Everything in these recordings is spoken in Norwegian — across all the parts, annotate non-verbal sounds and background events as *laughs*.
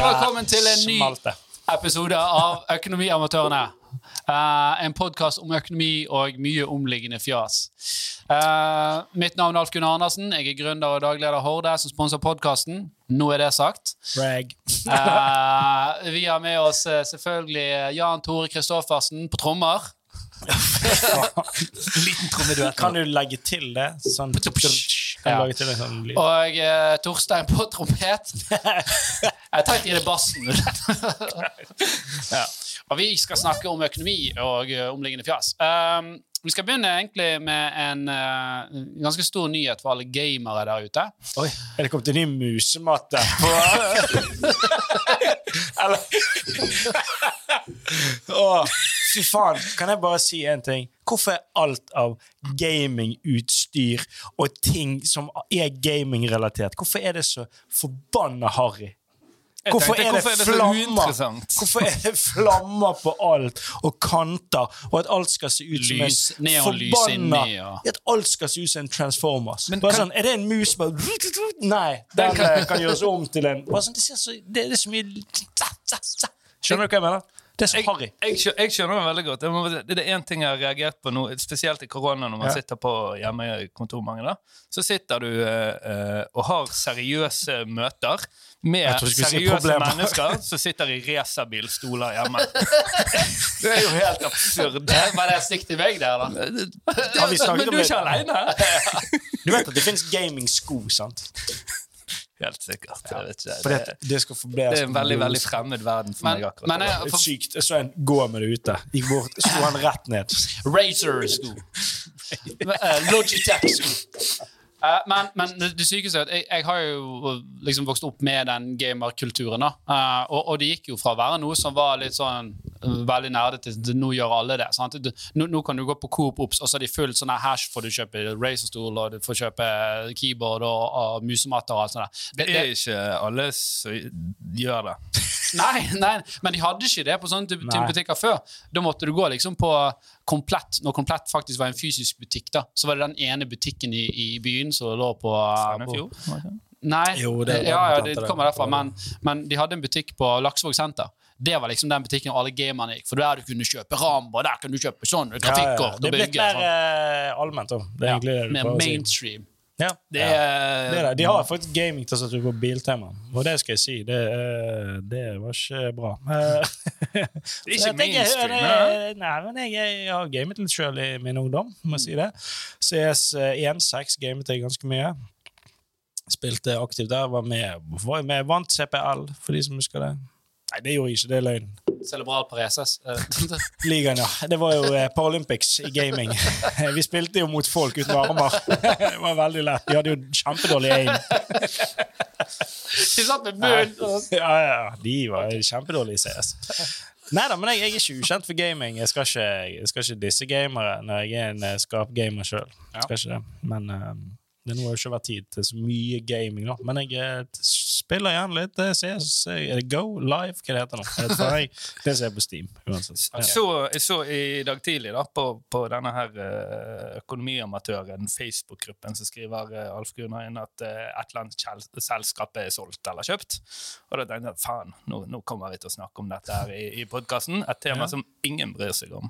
velkommen til en ny episode av Økonomiamatørene. Uh, en podkast om økonomi og mye omliggende fjas. Uh, mitt navn er Alf Gunnar Andersen. Jeg er gründer og dagleder Horde, som sponser podkasten. Nå er det sagt. Brag. uh, vi har med oss selvfølgelig Jan Tore Kristoffersen på trommer. *laughs* Liten trommeduett. Kan du legge til det? Sånn, Ja. lage til en sånn lyd? Og eh, Torstein på trompet. *laughs* Jeg tar ikke i det bassen. *laughs* *laughs* ja. Og vi skal snakke om økonomi og uh, omliggende fjas. Um, vi skal begynne egentlig med en uh, ganske stor nyhet for alle gamere der ute. Oi, er det kommet en ny musematte? Eller Fy faen, kan jeg bare si en ting? Hvorfor er alt av gamingutstyr og ting som er gamingrelatert, hvorfor er det så forbanna harry? Hvorfor er, hvorfor det er flammer? Hvorfor er det flammer på alt, og kanter, og at alt skal se ut som Lys- en forbanna At alt skal se ut som en Transformers. Men kan- sånn, Er det en mus bare *laughs* Nei, den kan- eh, kan gjøres om til en sånn, det, ser så, det, det er så mye Skjønner du hva jeg mener? Det er så harry. jeg, jeg, jeg skjønner det veldig godt. Må, det er én ting jeg har reagert på nå, spesielt i korona, når man Ja. sitter på hjemmekontor mange da. Så sitter du eh, eh, og har seriøse møter med seriøse mennesker som sitter i racerbilstoler hjemme. *laughs* det er jo helt absurd. Var det stygt i til der, da? Det, det, Men du er ikke aleine! *laughs* Du vet at det finnes gamingsko, sant? Helt sikkert. Ja. Det, det, det det er en veldig veldig fremmed verden for Men- meg akkurat men jeg- Det er sykt. Jeg så en gå med det ute. Gikk bort, slo han rett ned. Razer-sko. Eh, Logitech-sko. Uh, men, men det sykeste er at jeg, jeg har jo liksom vokst opp med den gamerkulturen. Eh, og, og det gikk jo fra å være noe som var litt sånn eh, veldig nerdete, til nå gjør alle det. sant? Nå, nå kan du gå på Coop Ops, og så er de fullt sånn hash, får du kjøpe Razer-stol, og du får kjøpe keyboard og, og musematter og alt sånt. Det, Det er ikke alle som gjør det. *laughs* Nei, nei, men de hadde ikke det på sånne type, butikker før. Da måtte du gå liksom på Komplett, når Komplett faktisk var en fysisk butikk. da, Så var det den ene butikken i, i byen som lå på, på Nei, Jo, det ja, ja, det det. kommer derfra, men, men de hadde en butikk på Laksevåg senter. Det var liksom den butikken alle gamerne gikk, for der du kunne kjøpe Rambo, der kan du kjøpe sånn, grafikkort Det og er blitt mer eh, allment. da. Det er Ja, egentlig det du mer prøver å si. mainstream. Ja. Det Ja. er, Det er det. De har faktisk gamingtastatur på Biltema, og det skal jeg si, det, eh, det var ikke bra. *laughs* Eh, Det er ikke mainstream. Jeg. Nei, men jeg, jeg har gamet litt sjøl i min ungdom, må jeg si det. CS16 gamet jeg ganske mye. Spilte aktivt der, var med, var med vant CPL, for de som husker det. Nei, det gjorde jeg ikke, det er løgn. Cerebral pareses. Eh, *laughs* Ligaen, ja. Det var jo eh, Paralympics i gaming. *laughs* Vi spilte jo mot folk uten armer. *laughs* Det var veldig lett. De hadde jo kjempedårlig aim. De satt med munn Ja, ja, ja. De var kjempedårlige i CS. Nei da, men jeg, jeg er ikke ukjent for gaming. Jeg skal ikke, jeg skal ikke disse gamere når jeg er en skarp skapgamer sjøl. Ja. Skal ikke det. Men det nå har jo ikke vært tid til så mye gaming, da. Men jeg eh, spiller gjerne litt CS. Er det Go? Live? Hva det heter nå? Jeg det ser jeg på Steam. Uansett. Okay. Så, jeg så i dag tidlig da, på, på denne her eh, økonomiamatøren, Facebook-gruppen, som skriver eh, Alf Gunnar inn at et eller annet selskap er solgt eller kjøpt. Og da tenkte jeg faen, nå, nå kommer vi til å snakke om dette her i, i podkasten. Et tema Ja. som ingen bryr seg om.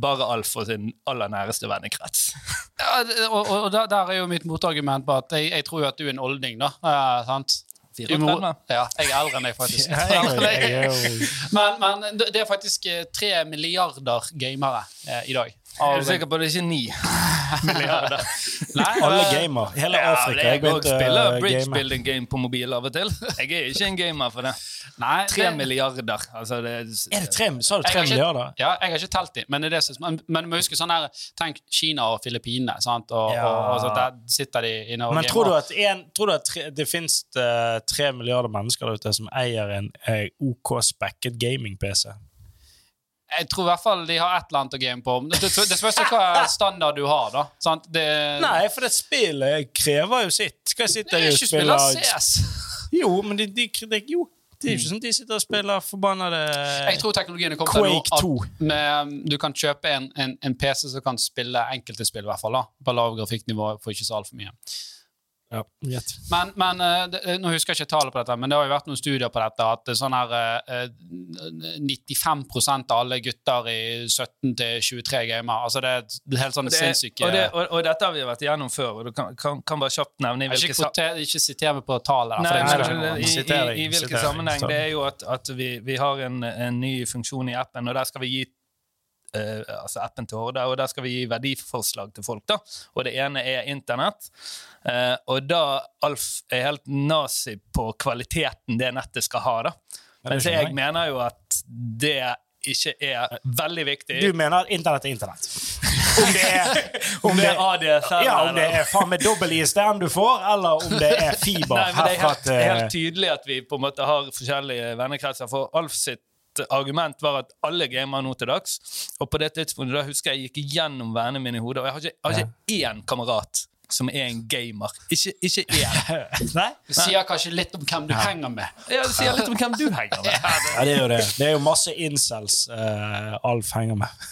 Bare Alf og sin aller næreste vennekrets. *laughs* Ja, og, og der, der er jo mitt motargument på at jeg, jeg tror jo at du er en olding, da. Eh, sant? Du må- 34? Ja, jeg er eldre enn deg, faktisk. *laughs* *laughs* Men, men det det er faktisk eh, tre milliarder gamere eh, i dag. Er du sikker på det ikke er ni *laughs* milliarder? Nei, alle eh, gamer. Hele Ja, Afrika. jeg Jeg begynte spiller bridge game. building game på mobil av og til. *laughs* Jeg er ikke en gamer for det. Nei, Tre det- milliarder. Altså, det, Er det tre, sa du tre ikke- milliarder? Ja, jeg har ikke telt dem, men, det det men, men du må huske sånn her Tenk Kina og Filippinene. sant? Og, Ja. og, og så der sitter de i Norge. Men tror du at, en, tror du at tre, det finnes eh, tre milliarder mennesker der ute som eier en eh, OK spekket gaming-PC? Jeg tror i hvert fall de har et eller annet å game på. Det, det, det spørs ikke hva standard du har, da. Sant? Det, Nei, for det spillet krever jo sitt. Skal jeg sitte det er og spille CS. Jo, men de, de, de, jo. Det er ikke sånn at de sitter og spiller forbannede Jeg tror teknologien er kommet til nå at med, du kan kjøpe en, en, en PC som kan spille enkelte spill, i hvert fall. da, På lav grafikknivå for ikke så altfor mye. Ja, greit. Men, men eh, det, Nå husker jeg ikke tallet på dette, men det har jo vært noen studier på dette at det sånn her eh, 95% av alle gutter i 17 til 23 gamer. Altså det er helt sånn sinnssyke og, det, og, og dette har vi vært igjennom før, og du kan, kan, kan bare kjapt nevne i hvilke Ikke, sa- ikke siter meg på tallet. Nei, nei, i, i, i hvilken sammenheng? Det er jo at, at vi, vi har en, en ny funksjon i appen, og der skal vi gi Uh, altså appen til Horde, og der skal vi gi verdiforslag til folk. da. Og det ene er internett. Eh, og da Alf er helt nazi på kvaliteten det nettet skal ha. da. Mens jeg jeg. mener jo at det ikke er veldig viktig. Du mener at internett er internett? *laughs* Om det er, om det er ADSL ja, om det er faen meg dobbel ISDN du får, eller om det er fiber *laughs* Nei, men det er helt, helt tydelig at vi på en måte har forskjellige vennekretser. For Alf sitt argument var at alle gamer nå til dags. Og på det tidspunktet da husker jeg jeg gikk gjennom vennene mine i hodet, og jeg har ikke, jeg har ikke én kamerat som er en gamer. Ikke, ikke er. *laughs* Nei? Det sier kanskje litt om hvem du henger med. Ja, det sier litt om hvem du henger med. *laughs* Ja, det er jo det. Det er jo masse incels uh, Alf henger med.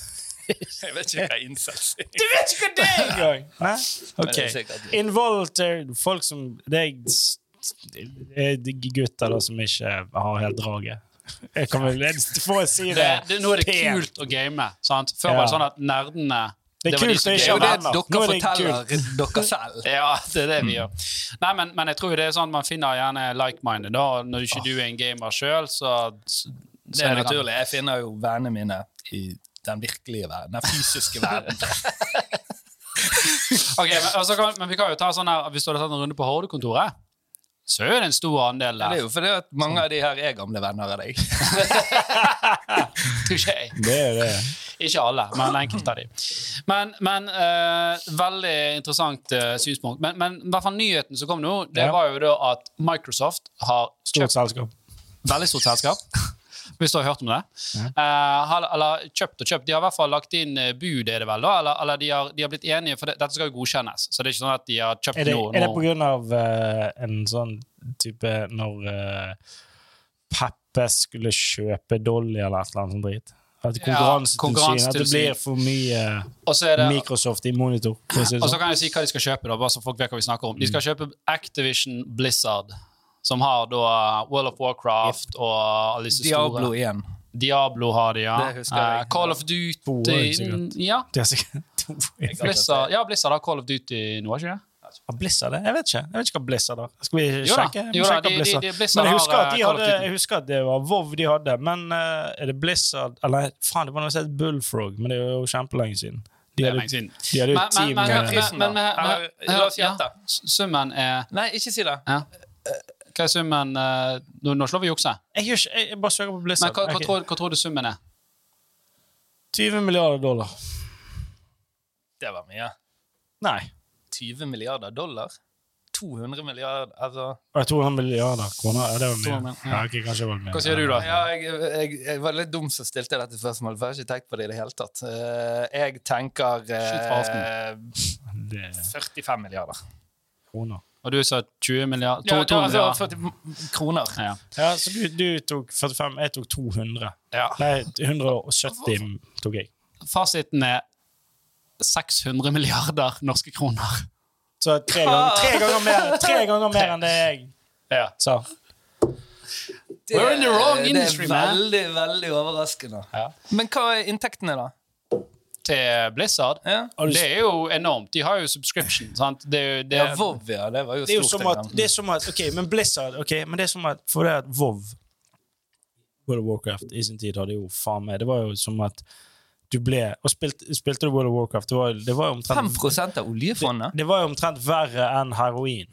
*laughs* Jeg vet ikke hva incels er. Du vet ikke hva det er engang! Nei? Ok. sikkert- Involuntary Folk som Det er, er gutter da som ikke har helt draget. Jeg kan vel få si det? Det, det, nå er det kult å game. Sant? Før Ja. var det sånn at nerdene Det er kult som å Det ikke er det dere er det forteller dere selv. *laughs* Ja, det er det vi gjør. Nei, men, men jeg tror det er sånn man finner gjerne like-minded. Når ikke du er en gamer sjøl, så, så Det er naturlig. Jeg finner jo vennene mine i den virkelige verden. Den fysiske verden. *laughs* Ok, men, altså, kan, men vi kan jo ta sånn her Hvis du hadde tatt en runde på Hordekontoret, så er det en stor andel Ja, Det er jo fordi at mange av de her er gamle venner av deg. *laughs* Touché. Det er det. Ikke alle, men *clears throat* enkelte av de. Men, men uh, veldig interessant uh, synspunkt. Men, men i hvert fall nyheten som kom nå, det Ja. var jo da at Microsoft har Stort selskap. Veldig stort selskap. *laughs* Hvis du har hørt om det. Eh, har- eller kjøpt og kjøpt. De har i hvert fall lagt inn bud, er det vel? da? Eller, eller de, har, de har blitt enige, for det, dette skal jo godkjennes. Så det er ikke sånn at de har kjøpt Er det, noe er det av eh, en sånn type når uh, Peppe skulle kjøpe Dolly eller et eller annet sånt drit? At Konkurransetilsynet At det blir for mye er det Microsoft i monitor. si Og så sånn. kan jeg si hva de skal kjøpe, da, bare så folk vet hva vi snakker om. De skal kjøpe Activision Blizzard, som har da World of Warcraft og alle disse Diablo store 1. Diablo har de, ja. Eh, Call of Duty år. Ja, Det er sikkert to Blizzard, ja, Blizzard har Call of Duty nå, ikke det? Har Blizzard det? Jeg vet ikke. Jeg vet ikke hva Blizzard har. Skal vi Jo da, sjekke? Jo da, de- de- Blizzard. de- Blizzard Men jeg husker, har, eh, hadde, jeg husker at det var WoW de hadde, men uh, er det Blizzard Eller faen, det var noe som het Bullfrog, men det er jo kjempelenge siden. De hadde, siden. de hadde Men, team men, eh, men, prisen, men, men, men, men la oss gjette. ja, Summen er Nei, ikke si det. ja. Hva er summen eh, Nå, nå slår vi jukse. jeg, gjør ikke, jeg, jeg bare søker på Men hva, hva, tror, hva tror du summen er? 20 milliarder dollar. Det var mye. Nei. 20 milliarder dollar? 200 milliarder Altså 200 milliarder kroner. Ja, det var mye. 200, ja. Ja, okay, kanskje var mye. Hva sier du, da? Ja, jeg, jeg, jeg var litt dum som stilte dette spørsmålet, for jeg har ikke tenkt på det i det hele tatt. Eh, jeg tenker eh, er 45 milliarder. kroner. Og du sa 20 milliarder? Ja, To, to, altså, 40 kroner. Ja. Ja, så du, du tok 45, jeg tok 200. Ja. Nei, 170 tok jeg. Fasiten er 600 milliarder norske kroner. Så tre ganger, tre ganger, mer, tre ganger mer enn det jeg Ja. sa. Det, We're in the wrong industry, det er veldig, veldig overraskende. Ja. Men hva er inntektene, da? Til Blizzard. Ja, Det er jo enormt. De har jo subscription. sant? Det, er jo- det, ja WoW, ja. Det var jo Det er jo stort. som at, det er som at Ok, men Blizzard ok, men det er som at For det at WoW World of Warcraft i sin tid hadde jo faen meg Det var jo som at du ble Og spilte, spilte du World of Warcraft, det var, det var omtrent 5 av oljefondet? Det var jo omtrent verre enn heroin.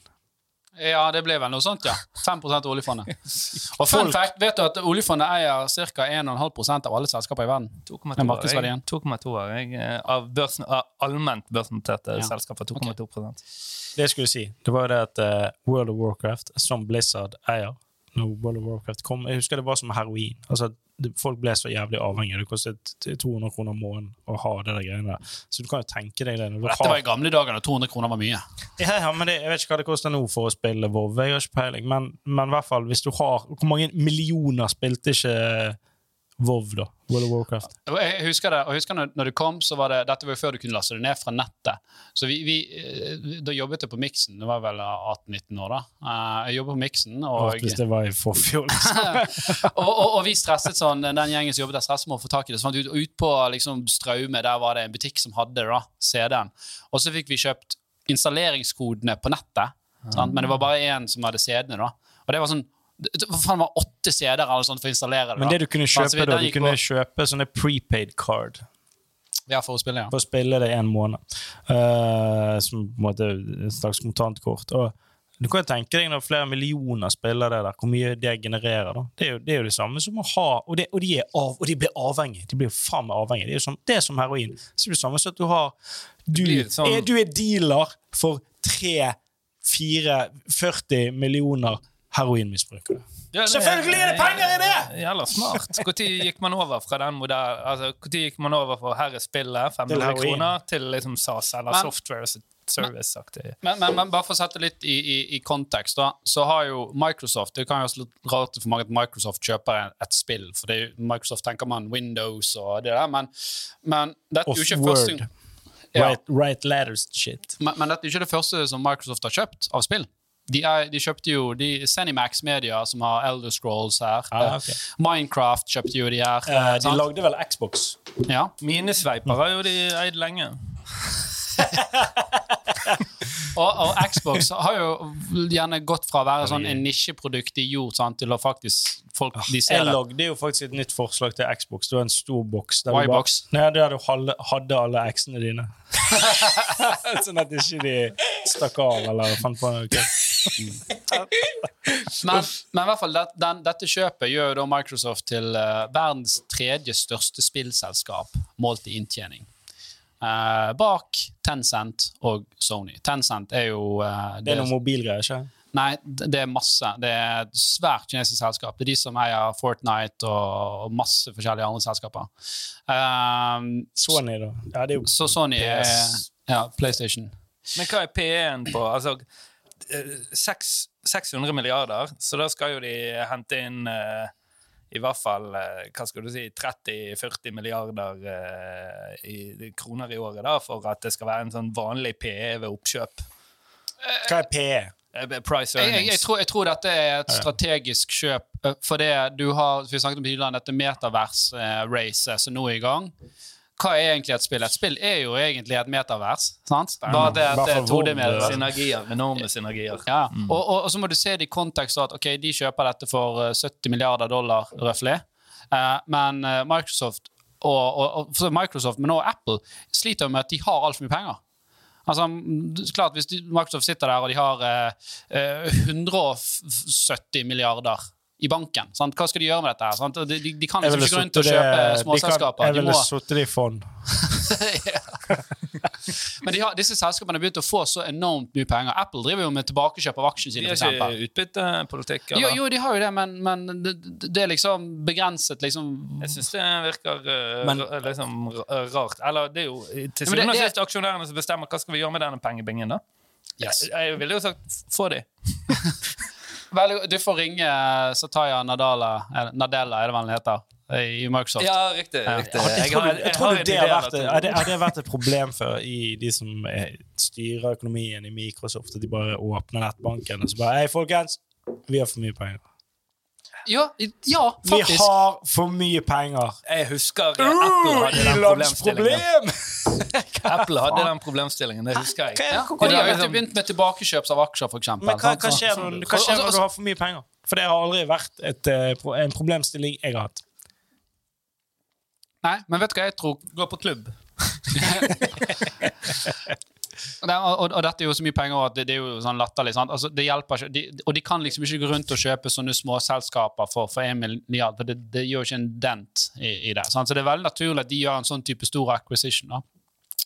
ja, det ble vel noe sånt, ja. 5 av oljefondet. *laughs* Og fun Folk- fact, vet du at oljefondet eier ca. 1,5 av alle selskaper i verden? 2,2 Det er jeg- 2,2 har jeg eh, av, børsen, av allment børsnoterte Ja. selskaper. 2,2 okay. Det jeg skulle si, det var det at uh, World of Warcraft, som Blizzard eier når World of Warcraft kom Jeg husker det var som heroin. Altså, det, folk ble så jævlig avhengige. Det kostet 200 kroner måneden å ha det der greiene der. Så du kan jo tenke deg det. Dette har var i gamle dager da 200 kroner var mye. Ja, ja, men det, Jeg vet ikke hva det koster nå for å spille WoW. Jeg har ikke peiling. Men, men i hvert fall, hvis du har Hvor mange millioner spilte ikke WoW, da. World of Warcraft. Jeg husker det, og jeg husker når, når det kom, så var det, dette var jo før du kunne laste det ned fra nettet. Så vi, vi, eh, Da jobbet jeg på Miksen. Det var vel 18-19 år, da. Eh, Jeg jobbet på Miksen, og, Hvis det var i forfjor. *laughs* og, og, og vi stresset sånn, den gjengen som jobbet der, stresset med å få tak i det. Så fant vi ut, ut på liksom, Straume der var det en butikk som hadde da, CD-en. Og så fikk vi kjøpt installeringskodene på nettet. Sant? Men det var bare én som hadde CD-ene. da. Og det var sånn det faen var åtte CD-er eller sånt for å installere det. Men da. det du kunne kjøpe, da, den du kunne på- kjøpe sånne prepaid card Ja, for å spille, ja. for å spille det en måned. Uh, som på en måte et slags kontantkort. Og du kan jo tenke deg når flere millioner spiller det der, hvor mye det genererer. da. Det er jo det, er jo det samme som å ha Og, det, og, de, av, og de blir avhengige. De blir jo faen meg avhengige. Det er, jo som, det er som heroin. Så det er det samme som at du har Du, sånn- er, du er dealer for 3-4-40 millioner heroinmisbrukere. Ja, Selvfølgelig er det penger i det! Jævla smart. Når gikk man over fra den modell, altså, Når gikk man over fra her er spillet, 500 kroner, til liksom SAS eller Men- software service-aktig? Men, men, men bare for å sette litt i, i, i kontekst, da, så har jo Microsoft Det kan jo være litt rart for mange at Microsoft kjøper et spill, for det Microsoft tenker man Windows og det der, men, men dette er jo ikke Word. første ja, Right, right letters shit. men, men dette er ikke det første som Microsoft har kjøpt av spill. De, er, de kjøpte jo de, Zenimax Media, som har Elder Scrolls her. Ah, okay. Minecraft kjøpte jo de her. Eh, de sant? lagde vel Xbox. ja. Mine sveiper har jo de eid lenge. *laughs* Og, og Xbox har jo gjerne gått fra å være sånn en nisjeprodukt de gjorde, sant, til å faktisk folk de ser Jeg det. lagde jo faktisk et nytt forslag til Xbox. Det var en stor boks. der du bare- Y-box? Nei, der du hadde, hadde alle X-ene dine. *laughs* sånn at ikke de stakk av eller fant på noe. *laughs* Men, men i hvert fall, det, den, dette kjøpet gjør jo da Microsoft til eh, verdens tredje største spillselskap målt i inntjening. Eh, bak Tencent og Sony. Tencent er jo eh, Det er noen mobilgreier, ikke Nei, det er masse. Det er et svært kinesisk selskap. Det er de som eier Fortnite og, masse forskjellige andre selskaper. Um, Sony, da. Ja, det er jo så Sony er ja, PlayStation. Men hva er P1 på? Altså, eh, 600 milliarder, så da skal jo de hente inn uh, i hvert fall uh, hva skal du si, 30-40 milliarder uh, i, kroner i året da, for at det skal være en sånn vanlig PE ved oppkjøp. Hva er PE? Eh, earnings. Jeg, jeg, jeg, tror, jeg tror dette er et strategisk kjøp. eh, For det du har vi snakket om tidligere, dette metavers-racet som nå er i gang. Hva er egentlig et spill? Et spill er jo egentlig et metavers. sant? Bare det at det er 2D-metavers. Synergier, enorme synergier. Ja. Og, og, og så må du se det i kontekst av at ok, de kjøper dette for eh, 70 milliarder dollar, røftlig. Eh, men eh, Microsoft og, og, og Microsoft, men også Apple sliter med at de har altfor mye penger. Altså, klart, Hvis Microsoft sitter der og de har eh, eh, 170 milliarder i banken, sant? hva skal de gjøre med dette? her. De, de, de kan liksom ikke gå rundt og kjøpe småselskaper. Jeg ville sittet det i fond. *laughs* *laughs* men de har, disse selskapene har begynt å få så enormt mye penger. Apple driver jo med tilbakekjøp av aksjene De har ikke utbyttepolitikk? Jo, jo, de har jo det, men, men det, det- er liksom begrenset, liksom Jeg syns det virker uh, Men- liksom rart. Eller det er jo til syvende og sist aksjonærene som bestemmer hva skal vi gjøre med denne pengebingen. da. yes. Jeg ville jo sagt få de. *laughs* Vel, Du får ringe Sataya Nadala, eller Nadella, er det vel han heter, i Microsoft. Ja, riktig. Ja. riktig. Jeg, Jeg har- jeg tror du det har vært, er, det, er det vært et problem for i de som eh, styrer økonomien i Microsoft, at de bare åpner nettbanken og så bare Hei, folkens, vi har for mye penger. Ja, ja, faktisk. Vi har for mye penger! Jeg husker Apple hadde den problemstillingen. Ilandsproblem! *laughs* Apple hadde den problemstillingen, det husker jeg. Ja, Hva- og de har jo liksom- begynt med tilbakekjøp av aksjer, eksempel. Men hva, hva skjer, når, hva skjer når du har for mye penger? For det har aldri vært et, eh, en problemstilling jeg har hatt. Nei, men vet du hva jeg tror? Gå på klubb. *laughs* Det, og, og, og dette er jo så mye penger at det, det er jo sånn latterlig. sant? Altså, det hjelper ikke, de, Og de kan liksom ikke gå rundt og kjøpe sånne små selskaper for, for en milliard, for det, det gjør ikke en dent i, i det. Sant? Så det er veldig naturlig at de gjør en sånn type stor acquisition. da.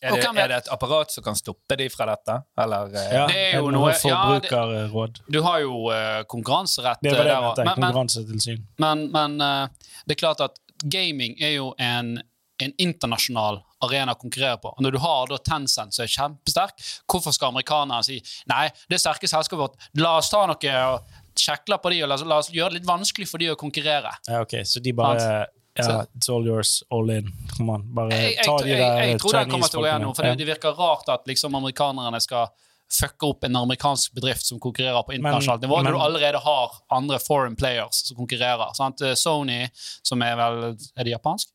Er det, er det et apparat som kan stoppe de fra dette? Eller eh, Ja, Det er jo noe- forbrukerråd. ja. Du har jo uh, konkurranserett Det var det eh, jeg der, mente. men, men, Konkurransetilsyn. men, men uh, det er klart at gaming er jo en, en internasjonal arena å konkurrere på. Og når du har da Tencent som er kjempesterk, hvorfor skal amerikanerne si nei, det sterke selskapet vårt, la oss ta noe og sjekke på de, og la oss, la oss gjøre det litt vanskelig for de å konkurrere. Ja, ok, Så de bare Ja, it's all yours, all in. Come on. bare Jeg, jeg, ta jeg, de jeg, der tror det kommer til å gå gjennom, for det, det virker rart at liksom amerikanerne skal fucke opp en amerikansk bedrift som konkurrerer på internasjonalt nivå, når du allerede har andre foreign players som konkurrerer. Sant? Eh, Sony, som er vel Er det japansk?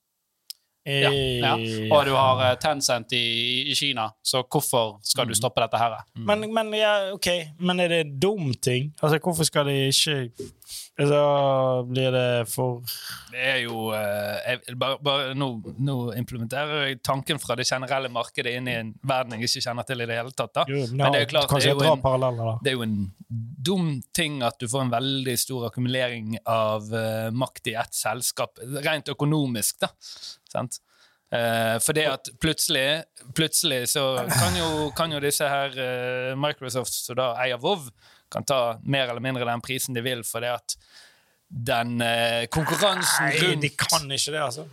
Ja, ja. Og du har eh, Tencent i, i Kina, så hvorfor skal Mm. du stoppe dette her? Men, men, ja, ok, men er det dum ting? Altså, hvorfor skal de ikke Altså, blir det for Det er jo eh, jeg, bare, bare, nå, nå implementerer jeg tanken fra det generelle markedet inn i en verden jeg ikke kjenner til i det hele tatt. da. Jo, Men det er jo klart, det er jo en-. Det er jo en dum ting at du får en veldig stor akkumulering av uh, makt i ett selskap, rent økonomisk, da. Sant? Uh, for det at plutselig, plutselig så kan jo, kan jo disse her uh, Microsoft, som da eier WoW, kan ta mer eller mindre den prisen de vil, for det at den eh, konkurransen Nei, rundt de kan ikke det, altså.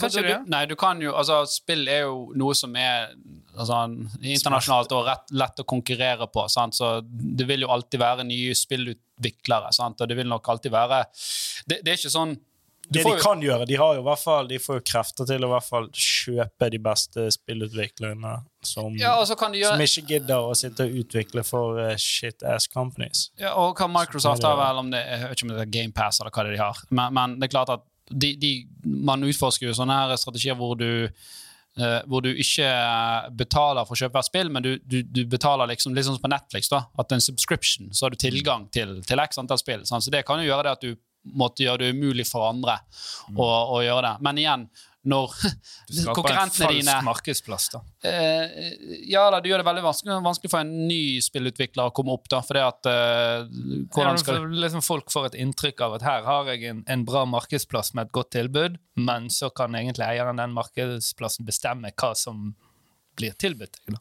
Kanskje det? Nei, du kan jo Altså, spill er jo noe som er altså, internasjonalt og rett, lett å konkurrere på. Sant? Så det vil jo alltid være nye spillutviklere, sant? og det vil nok alltid være Det, det er ikke sånn du Det de kan gjøre, de har jo hvert fall De får jo krefter til å i hvert fall kjøpe de beste spillutviklerne som, Ja, de som ikke gidder å sitte og utvikle for uh, shit ass companies. ja, Og hva Microsoft har vel, om det, jeg vet ikke om det er GamePass eller hva det de har, men, men det er klart at de, de, man utforsker jo sånne her strategier hvor du Uh, hvor du ikke betaler for å kjøpe hvert spill, men du, du, du betaler liksom litt sånn som på Netflix. da, At en subscription, så har du tilgang til, til x antall spill. Sant? Så det kan jo gjøre det at du måtte gjøre det umulig for andre å, å gjøre det. Men igjen, når Du *laughs* skaper en falsk markedsplass, da. Eh, ja da, du gjør det veldig vanskelig, vanskelig for en ny spillutvikler å komme opp. da, fordi at eh, hvordan skal for liksom folk får et inntrykk av at her har jeg en, en bra markedsplass med et godt tilbud, men så kan egentlig eieren den markedsplassen bestemme hva som blir tilbudt da.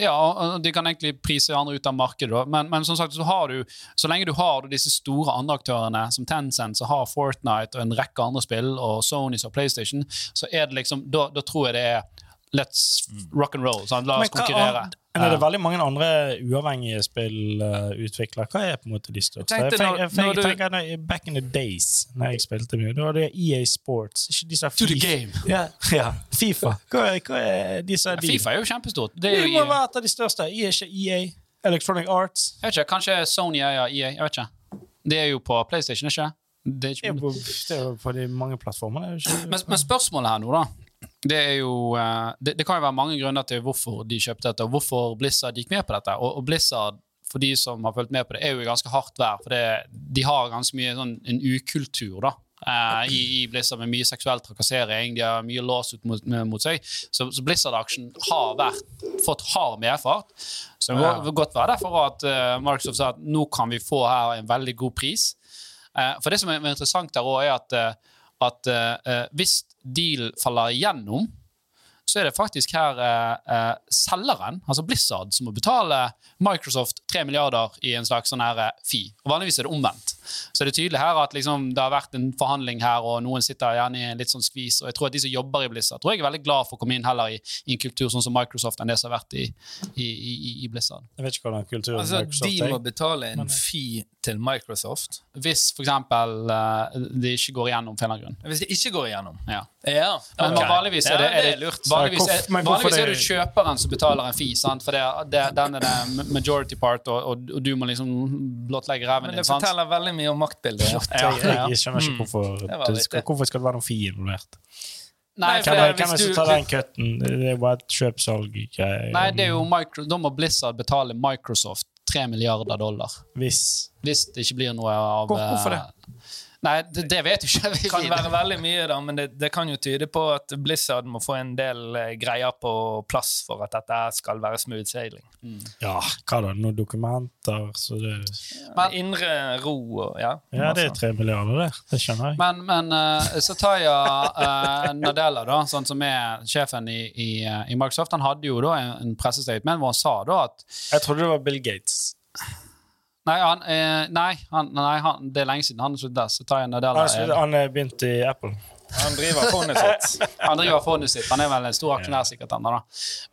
Ja, de kan egentlig prise andre ut av markedet. Men, men som sagt, så, har du, så lenge du har disse store andre aktørene, som Tencent, som har Fortnite og en rekke andre spill, og Sony og PlayStation, så er det liksom, da, da tror jeg det er Let's rock and roll. Sant? La oss hva konkurrere. an- Men er det veldig mange andre uavhengige spillutviklere? Hva er på en måte de største? Jeg tenkte jeg, jeg, jeg, tenker, når Back in the days, når jeg spilte mye, da var det EA Sports. Ikke disse To the game. Ja, *laughs* ja. Fifa. Hva er, hva er disse Ja, de? Fifa er jo kjempestort. Det Det er jo, må være et av de største. EA, ikke EA. Electronic Arts. jeg vet ikke, Kanskje Sony eier EA. Jeg vet ikke. Det er jo på PlayStation, ikke det? Er Det er på, det er på de mange plattformene. er det ikke? men, men spørsmålet her nå, da det er jo eh, det, det kan jo være mange grunner til hvorfor de kjøpte dette, og hvorfor Blizzard gikk med på dette. Og, og Blizzard, for de som har fulgt med på det, er jo i ganske hardt vær. For det, de har ganske mye sånn en ukultur da, eh, i, i Blizzard, med mye seksuell trakassering. De har mye låst mot, mot seg. Så, så Blizzard-aksjen har vært, fått hard medfart. Så det må godt være derfor at uh, Microsoft sa at nå kan vi få her en veldig god pris. Eh, for det som er interessant der også er at, eh, at eh, hvis deal faller igjennom, så er det faktisk her eh, eh, selgeren, altså Blizzard, som må betale Microsoft 3 milliarder i en slags sånn her eh, fee. Og Vanligvis er det omvendt. Så det er tydelig her at liksom, det har vært en forhandling her, og noen sitter gjerne i en litt sånn skvis. Og jeg tror at de som jobber i Blizzard, tror jeg er veldig glad for å komme inn heller i, i en kultur sånn som Microsoft enn det som har vært i, i, i, i Blizzard. Jeg vet ikke hva den kulturen Altså, Microsoft er. de må betale en Men- fee til Microsoft Hvis for eksempel eh, det ikke går igjennom for en eller annen grunn. hvis det ikke går igjennom. Ja. Ja, Men okay. vanligvis er det, er det, lurt. vanligvis er, men vanligvis er det kjøperen som betaler en fee, sant? for det, det, den er det majority part, og, og, og du må liksom blottlegge ræven Men din. det forteller veldig mye om maktbildet. Ja. Ja, ja. jeg skjønner ikke Mm. hvorfor Det det skal, hvorfor skal det være noen fi involvert. Nei, Hvem er det som tar den cutten? Det er bare et kjøpsalg. nei, det er jo micro, da må Blizzard betale Microsoft 3 milliarder dollar. Hvis Hvis det ikke blir noe av hvorfor eh, Nei, det, det vet du ikke. Det kan være veldig mye, da, men det, det kan jo tyde på at Blizzard må få en del eh, greier på plass for at dette skal være smooth sailing. Ja, hva da? Noen dokumenter? Så det, Men- Indre ro og ja. ja, det er tre milliarder, det. Det skjønner jeg. Men, men uh, jeg uh, Nadella, da, sånn som er sjefen i, i, eh, i Microsoft, han hadde jo da en, en pressestatement hvor han sa da at Jeg trodde det var Bill Gates. Nei, han, eh, nei, han, nei han, det er lenge siden han sluttet. Sataya Nadella Han, er, han er begynt i Apple. Han driver fondet sitt. *laughs* han driver fondet sitt. Han er vel en stor aksjonær, sikkert. Han, da.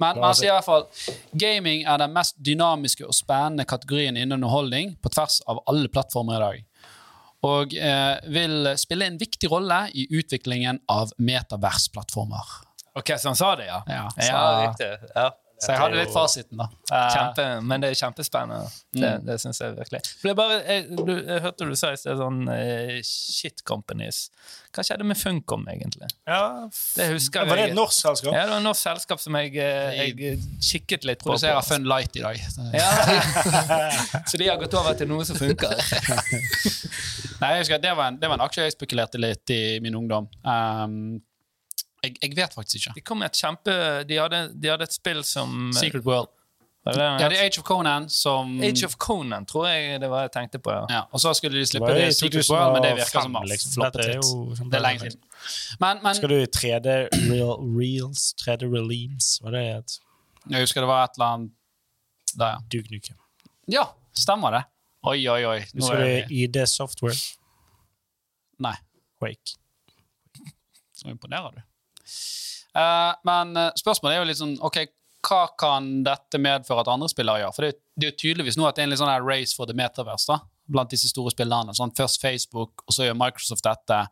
Men, man han sier i hvert fall gaming er den mest dynamiske og spennende kategorien innen underholdning på tvers av alle plattformer i dag. og eh, vil spille en viktig rolle i utviklingen av metaversplattformer. Ok, så han sa det, ja? Ja, ja det riktig. Ja. Så jeg hadde litt fasiten, da. Eh, Kjempe, men det er kjempespennende. Det, det syns jeg virkelig. For det er bare, jeg, du, jeg hørte du sa i sted sånn uh, shit companies. Hva skjedde med Funcom, egentlig? Ja, Det husker Var det et norsk selskap? Ja, det var et norsk selskap som jeg, eh, jeg kikket litt på. Produserer Fun Light i dag. Ja. *laughs* Så de har gått over til noe som funker. *laughs* Nei, jeg husker det var, en, det var en aksje jeg spekulerte litt i min ungdom. Um, jeg, jeg vet faktisk ikke. De kom med et kjempe De hadde, de hadde et spill som Secret World. Det Ja, det er Age of Conan som Age of Conan, tror jeg det var jeg tenkte på. ja. ja, Og så skulle de slippe det i i Secret World, men det virker som har liksom. floppet litt. jo Det er lenge siden. Men, men Skal du i 3D real, Reels? 3D releams? Hva det het? jeg husker det var et eller annet der, ja. Duke Nukem. Ja, stemmer det. Oi, oi, oi. Nå Skal er du i ID Software? Nei. Wake. Så imponerer du. Eh, men eh, spørsmålet er jo litt sånn OK, hva kan dette medføre at andre spillere gjør? For det, det er jo tydeligvis nå at det er en litt sånn race for the metaverse da, blant disse store spillerne. Sånn, først Facebook, og så gjør Microsoft dette.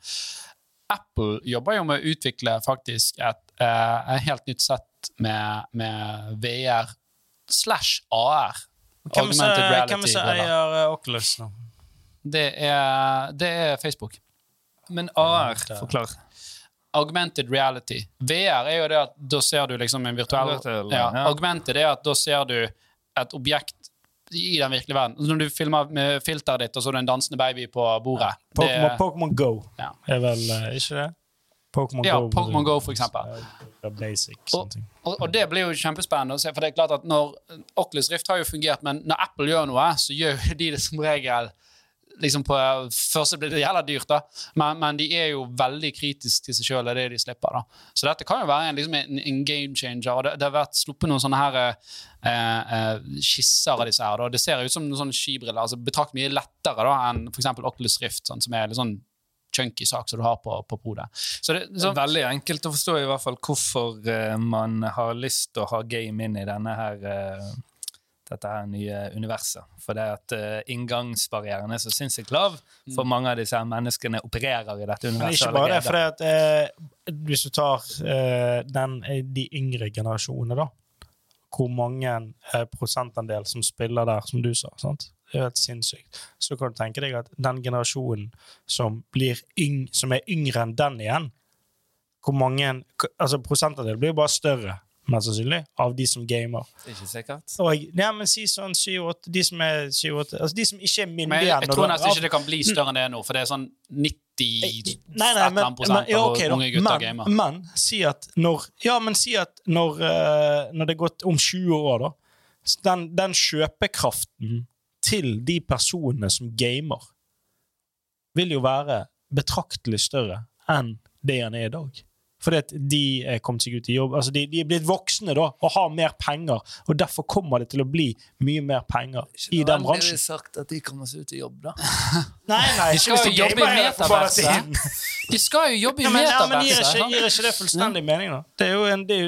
Apple jobber jo med å utvikle faktisk et, eh, et helt nytt sett med, med VR slash AR. Hvem er det som- er eier Oculus nå? Det er, det er Facebook. Men AR, forklar. Augmented reality. VR er jo det at da ser du liksom en virtuell ja. Augmented er at da ser du et objekt i den virkelige verden. Når du filmer med filteret ditt, og så er det en dansende baby på bordet. Ja. Pokémon Go Ja. er vel uh, ikke det? Pokemon Ja. Pokémon Go, for eksempel. Basic, og, og, og det blir jo kjempespennende å se, for det er klart at når Oculus Rift har jo fungert, men når Apple gjør noe, så gjør de det som regel liksom på Først blir det jævla dyrt, da, men, men de er jo veldig kritiske til seg sjøl. Er det de slipper. da. Så dette kan jo være en, liksom en, en game changer. og Det, det har vært sluppet noen sånne her eh, eh, skisser av disse her. da. Det ser ut som noen sånne skibriller. altså Betrakt mye lettere da enn f.eks. Oculus Rift, sånn, som er litt sånn chunky sak som du har på, på podet. Så det, så, Veldig enkelt å forstå i hvert fall hvorfor eh, man har lyst til å ha game inn i denne her eh, dette her nye universet. For det at uh, inngangsbarrieren er så sinnssykt lav for mange av disse her menneskene opererer i dette universet. Men ikke bare det, for det at, uh, hvis du tar uh, den, eh, de yngre generasjonene, da Hvor mange eh, prosentandel som spiller der, som du sa. sant? Det er helt sinnssykt. Så kan du tenke deg at den generasjonen som, blir yng, som er yngre enn den igjen hvor mange, altså Prosentandelen blir bare større, mest sannsynlig, av de som gamer. Det er ikke sikkert. Og ja, men si sånn 7-8 De som er 7-8 Altså de som ikke er myndige jeg, jeg tror nesten ikke det kan bli større enn det nå, for det er sånn 90 Nei, nei, men, men, ja, okay, av unge gutter men, gamer. men si at når Ja, men si at når, uh, når det er gått om 20 år, da Den, den kjøpekraften til de personene som gamer, vil jo være betraktelig større enn det han er i dag. Fordi at de er kommet seg ut i jobb. Altså de, de er blitt voksne da, og har mer penger, og derfor kommer det til å bli mye mer penger i den bransjen. sagt at de kommer seg ut i jobb, da. *laughs* Nei, nei, De skal ikke jo jobbe i metaverset. *laughs* De skal jo jobbe i Ja, men, ja, men gir, ikke, gir ikke det fullstendig mening, da? Det, er jo en, det,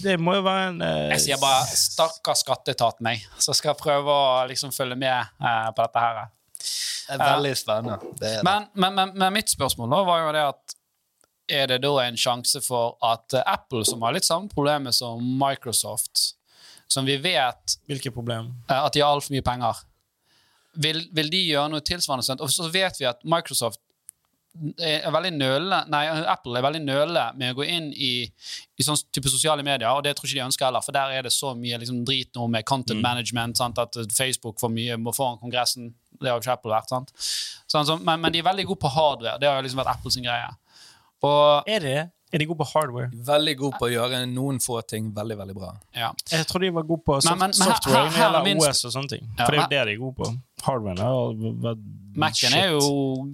det må jo være en uh, Jeg sier bare 'stakkars skatteetat meg', så skal prøve å liksom følge med uh, på dette her. Det er veldig spennende. Det er det. Men, men, men, men mitt spørsmål nå var jo det at er det da en sjanse for at eh, Apple, som har litt samme problemer som Microsoft, som vi vet Hvilke problem? eh, at de har altfor mye penger, vil, vil de gjøre noe tilsvarende? sånt? Og så vet vi at Microsoft er veldig nøle, nei, Apple er veldig nøle med å gå inn i, i sånn type sosiale medier, og det tror jeg ikke de ønsker heller, for der er det så mye liksom, drit nå med content management, sant? at Facebook får mye må foran Kongressen. Det har jo ikke Apple vært. sant? Sånn, så, men, men de er veldig gode på hardware. Det har jo liksom vært Apples greie. Og Er det? Er de gode på hardware? Veldig god på å gjøre noen få ting veldig, veldig bra. ja. Jeg tror de var gode på soft, Men- men- men software her- her er eller OS og sånne ting. Ja, For det er jo det de er gode på. Hardware Mac-en er jo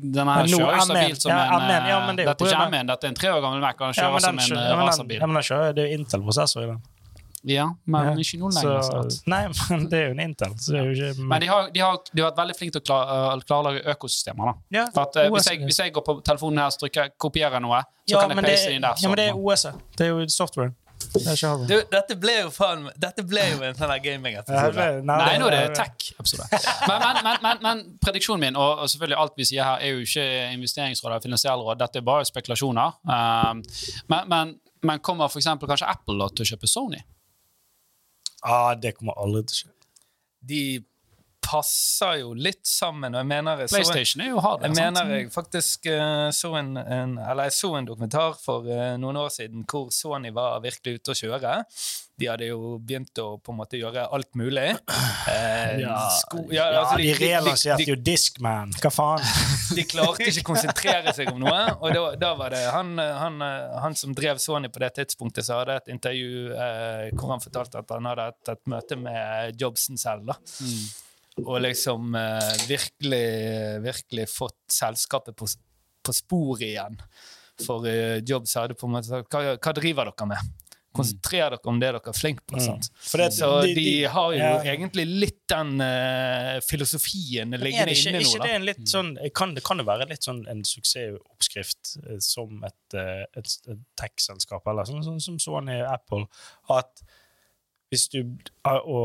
Den her Men kjører jo stabilt som Ja, en amen. Ja, det jo Dette er ikke M1, dette er en tre år gammel Mac, og den ja, kjører som en eh, ja, men den, racerbil. ja, men den kjører, det er jo Intel-prosessor i den. Ja, men Ja. ikke noe lenger Så, snart. *laughs* nei, men det er jo en Intel, så det er jo ikke Men de har, de har, de har vært veldig flinke til å klar, uh, klarlage økosystemer. da. ja, For at, uh, hvis, jeg, hvis jeg går på telefonen her og trykker kopierer noe, så ja, kan jeg men paste det, inn der. ja, men det er OS-et. Det er jo software. Det er ikke Du, dette ble jo faen Dette ble jo en sånn gaming-episode. Nei, nå er det tech-episode. Men, men, men, men, men prediksjonen min, og, og selvfølgelig alt vi sier her, er jo ikke investeringsråd eller finansielle råd, dette er bare spekulasjoner. Um, men, men, men kommer eksempel kanskje Apple da, til å kjøpe Sony? Ah, det kommer aldri til å skje. De passer jo litt sammen, og jeg mener jeg så en, PlayStation er jo hard. jeg sant? mener jeg faktisk eh, så en, en Eller jeg så en dokumentar for eh, noen år siden hvor Sony var virkelig ute å kjøre. De hadde jo begynt å på en måte gjøre alt mulig. *clears throat* Eh, sko, ja, Ja, altså, de relanserte jo Discman. Hva faen? *laughs* de klarte ikke å konsentrere seg om noe. Og da, da var det han, han, han som drev Sony på det tidspunktet, som hadde et intervju eh, hvor han fortalte at han hadde hatt et møte med Jobsen selv. da. Og liksom eh, virkelig, virkelig fått selskapet på, på sporet igjen. For eh, Jobs hadde på en måte sagt hva, hva driver dere med? Konsentrer dere om det dere er flinke på. For det- Så de, de- har jo ja. egentlig litt den uh, filosofien liggende ikke, inne ikke nå. det en litt sånn, kan, det- kan det være litt sånn en suksessoppskrift uh, som et, uh, et, et tech-selskap, eller sånn, sånn som Sony Apple, at hvis du eh, å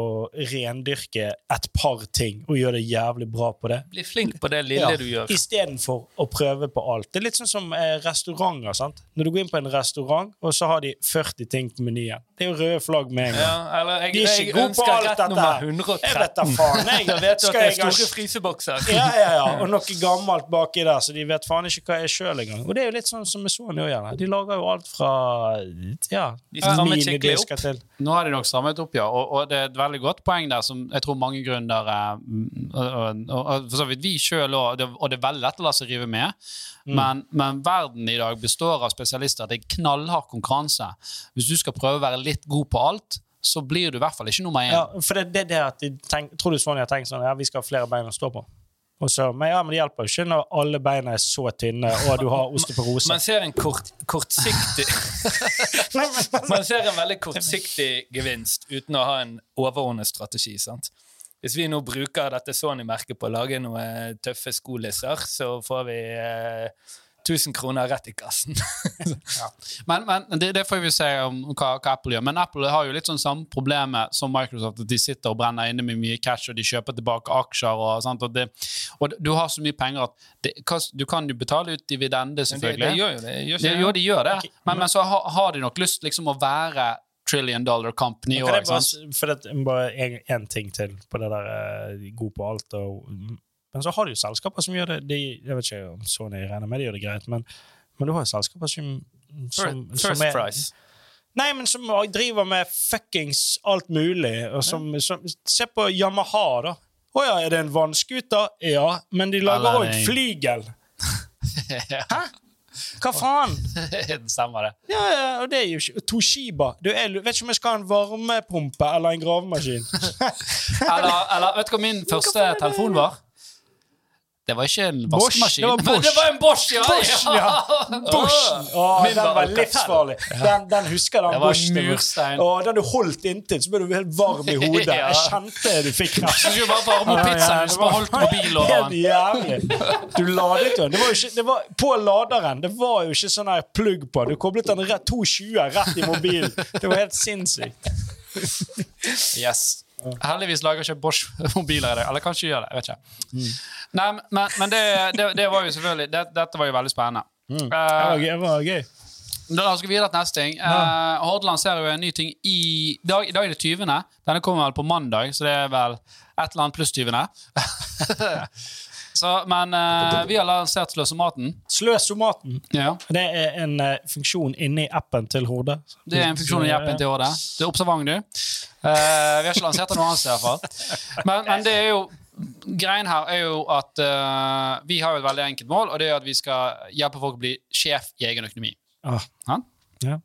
rendyrke et par ting og gjøre det jævlig bra på det Bli flink på det lille Ja, du gjør. Istedenfor å prøve på alt. Det er litt sånn som eh, restauranter. sant? Når du går inn på en restaurant, og så har de 40 ting på menyen. Det er jo røde flagg med en gang. Ja, eller jeg, De er ikke gode på alt dette nummer her. 113. Jeg vet da faen, jeg. *laughs* jeg vet Skal at det er store frysebokser. Ja, ja, ja. Og *laughs* noe gammelt baki der, så de vet faen ikke hva jeg er sjøl engang. Og det er jo litt sånn som med Sony òg, gjerne. De lager jo alt fra ja, De strammer skikkelig minidisker til Nå har de nok strammet opp, ja. Og, og det er et veldig godt poeng der som jeg tror mange gründere mm, og, og, og for så vidt vi sjøl òg, og det er veldig lett å la seg rive med. Men, men verden i dag består av spesialister. Det er knallhard konkurranse. Hvis du skal prøve å være litt god på alt, så blir du i hvert fall ikke nummer én. Ja, for det, det, det at de tenk, Tror du Sony har tenkt sånn Ja, vi skal ha flere bein å stå på? Og så, men ja, men det hjelper jo ikke når alle beina er så tynne, og du har osteoporose. Man ser en kort, kortsiktig *laughs* Man ser en veldig kortsiktig gevinst uten å ha en overordnet strategi. sant? Hvis vi nå bruker dette Sony-merket på å lage noen tøffe skolisser, så får vi eh, 1000 kroner rett i kassen. *laughs* Men, men det, det får vi se om hva, hva Apple gjør. Men Apple har jo litt sånn samme problemet som Microsoft, at de sitter og brenner inne med mye cash, og de kjøper tilbake aksjer. Og, og, det, og du har så mye penger at det, du kan jo betale ut dividende, Men det, selvfølgelig. gjør jo det. Gjør Det, jo, de gjør det. Men, men så har, har de nok lyst liksom å være trillion dollar company Kan jeg bare, for det, bare en, en ting til på det der eh, de er god på alt. Og, men så har du jo selskaper som gjør det de, Jeg vet ikke om Sony regner med de gjør det greit, men, men du har jo selskaper som, som, First, som er, price. Nei, men som driver med fuckings alt mulig. Og som, som, se på Yamaha, da. Å ja, er det en vannskuter? Ja, men de lager òg en- flygel. *laughs* Hæ? Hva faen? *laughs* det stemmer, det. Ja, ja, og det er jo ikke Toshiba. Du, er, vet ikke om jeg skal ha en varmepumpe eller en gravemaskin. *laughs* Eller, eller vet du hva min første telefon var? Det var ikke en Bosch, vaskemaskin. det var Bosch. det var en Bosch, ja! Bosch, ja. Bosch. Å, Min den var var livsfarlig. Den, den husker den Det var Boschen. murstein. Og den du holdt inntil, så ble du helt varm i hodet. *laughs* Ja. Jeg kjente du fikk Så kreft. skulle du bare varme opp pizzaen så bare holdt mobilen over Helt den. jævlig. Du ladet jo den. Det var jo ikke, det var, på laderen det var jo ikke sånn her plugg på. Du koblet den rett 220 rett i mobilen. Det var helt sinnssykt. Yes. Heldigvis lager ikke Bosch mobiler i dag. Eller kanskje gjør det. jeg vet ikke. Nei, men, men det, det, det var jo selvfølgelig det, Dette var jo veldig spennende. Det Uh. Det var gøy. Da skal vi videre til neste ting. Uh, Horde lanserer jo en ny ting i dag, I dag er det 20. Denne kommer vel på mandag, så det er vel et eller annet pluss 20. *laughs* så, men uh, vi har lansert Sløsomaten. Sløsomaten. Ja. Det er en uh, funksjon inni appen til Horde. Det er en funksjon i appen til Horde. Du er observant, du. Vi har ikke lansert det noe annet sted, i hvert fall. Men, men det er jo Greien her er jo at uh, vi har jo et veldig enkelt mål, og det er at vi skal hjelpe folk å bli sjef i egen økonomi. Ah. Ja? Ja.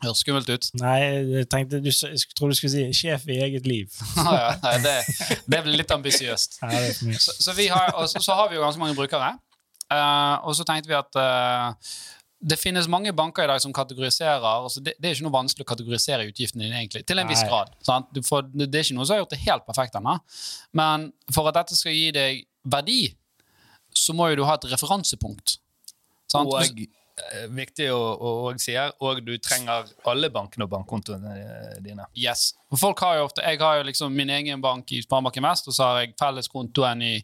Høres skummelt ut. Nei, jeg tenkte du, jeg trodde du skulle si 'sjef i eget liv'. *laughs* Ah, ja, nei, det, det blir litt ambisiøst. Så, så, har, så, har vi jo ganske mange brukere. Uh, og så tenkte vi at eh, det finnes mange banker i dag som kategoriserer altså det, det er ikke noe vanskelig å kategorisere utgiftene dine, egentlig, til en viss grad. Får, det er ikke noe som har gjort det helt perfekt ennå. Men for at dette skal gi deg verdi, så må jo du ha et referansepunkt. Sant? Og viktig å, å, å si her, og du trenger alle bankene og bankkontoene eh, dine. Yes. For folk har jo ofte, Jeg har jo liksom min egen bank i Sparebanken Vest, og så har jeg felleskontoen i,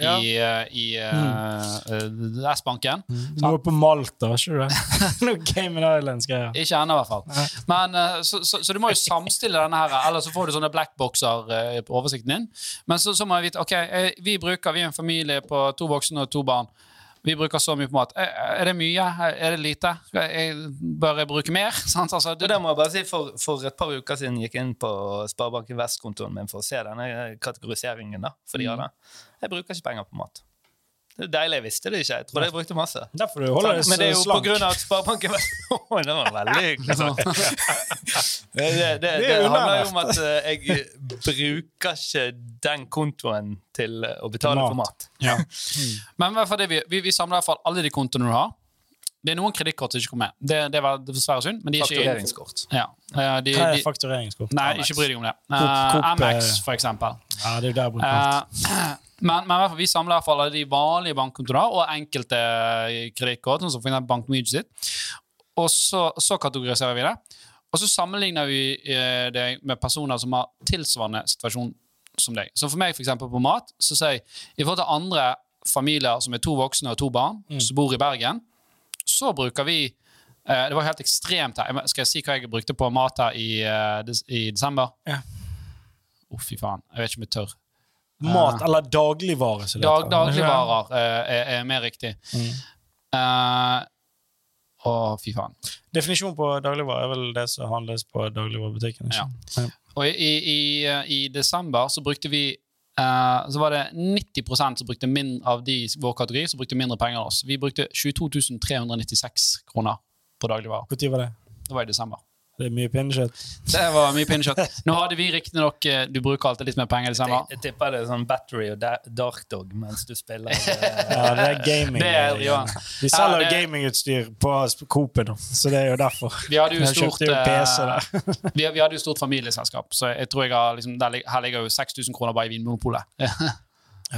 Ja. i, eh, i mm. uh, S-banken. Nå er på Malta, ikke du det? *laughs* Noe Cayman Islands-greier. Ikke ennå, i hvert fall. Men, uh, så, så, så du må jo samstille denne her, eller så får du sånne blackboxer uh, på oversikten din. Men så, så må jeg vite ok, eh, vi bruker, vi er en familie på to voksne og to barn. Vi bruker så mye på mat. Eh, Er det mye? Er det lite? Jeg- Bør jeg bruke mer? *laughs* Sant? Altså, Det det, må jeg bare si, for, for et par uker siden gikk jeg inn på Sparebanken Vest-kontoen min for å se denne kategoriseringen. da, for de Mm. har det. Jeg bruker ikke penger på mat. Det er deilig, jeg visste det ikke. Jeg trodde jeg brukte masse. Derfor du holder deg Men det er jo på grunn av at Sparebanken *laughs* oh, det var veldig hyggelig. *laughs* Det, det, det, det, er handler jo om at eh, jeg bruker ikke den kontoen til eh, å betale Mat. for mat. ja. Men i hvert fall det vi, vi, vi samler i hvert fall alle de kontoene du har. Det er noen kredittkort som ikke kommer med. Det, det var dessverre synd. Men de er ikke Faktureringskort. Ja. Eh, de, Hva er de, faktureringskort? nei, ikke bry deg om det. Uh, Amex, eh, for eksempel. Ja, det er jo der jeg bruker alt. *clears throat* men, men vi samler i hvert fall alle de vanlige bankkontoene og enkelte kredittkort, sånn som for BankMyj sitt. Og så, så kategoriserer vi det. Og så sammenligner vi eh, det med personer som har tilsvarende situasjon som deg. Så for meg, eksempel på mat, så sier jeg i forhold til andre familier som er to voksne og to barn, som bor i Bergen, så bruker vi eh, Det var helt ekstremt her. Skal jeg si hva jeg brukte på mat her i, eh, des, i desember? Ja. oh, fy faen. Jeg vet ikke om jeg tør. Mat eller dagligvare. Dag, dagligvarer eh, er, er mer riktig. Mm. Uh, Å, fy faen. Definisjonen på dagligvare er vel det som handles på dagligvarebutikken. ikke? Ja. Og i, i, i, i desember så brukte vi uh, Så var det 90% som brukte mindre av de i vår kategori som brukte mindre penger enn oss. Vi brukte 22 396 kroner på dagligvarer. Når var det? Det var i desember. Det er mye pinnekjøtt. Det var mye pinnekjøtt. Nå hadde vi riktignok eh, Du bruker alltid litt mer penger desember. Jeg, jeg tipper det er sånn Battery og Dark Dog mens du spiller. *laughs* Ja, det er gaming. Det er- ja. De selger Ja, det- gamingutstyr på Coop nå, så det er jo derfor. Vi hadde jo stort PC eh, *laughs* vi, vi hadde jo stort familieselskap, så jeg tror jeg har liksom, der, her ligger jo 6000 kroner bare i Vinmonopolet. ja,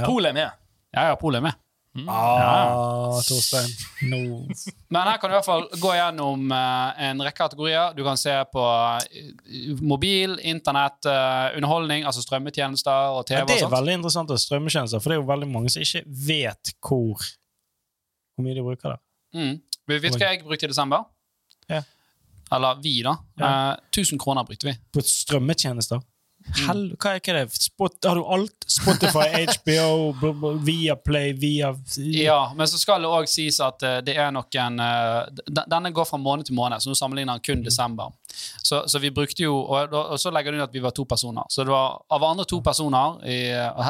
Polet er med. ja, polet er med. Ah, Torstein. No. Men her kan du i hvert fall gå gjennom eh, en rekke kategorier. Du kan se på eh, mobil, internett, eh, underholdning, altså strømmetjenester og TV Ja, det er veldig interessant strømmetjenester, for det er jo veldig mange som ikke vet hvor, hvor mye de bruker det. Mm. Vet du hva jeg brukte i desember? Ja. Eller vi, da. Ja. Eh, 1000 kroner brukte vi. På strømmetjenester. Hell, hva er, det? Spot, har du alt? Spotify, *laughs* HBO, via Play, Viaplay, via Ja, men så skal det òg sies at eh, det er noen uh, Denne går fra måned til måned, så nå sammenligner han kun desember. Så, så vi brukte jo og, og så legger du inn at vi var to personer. Så det var av andre to personer, i,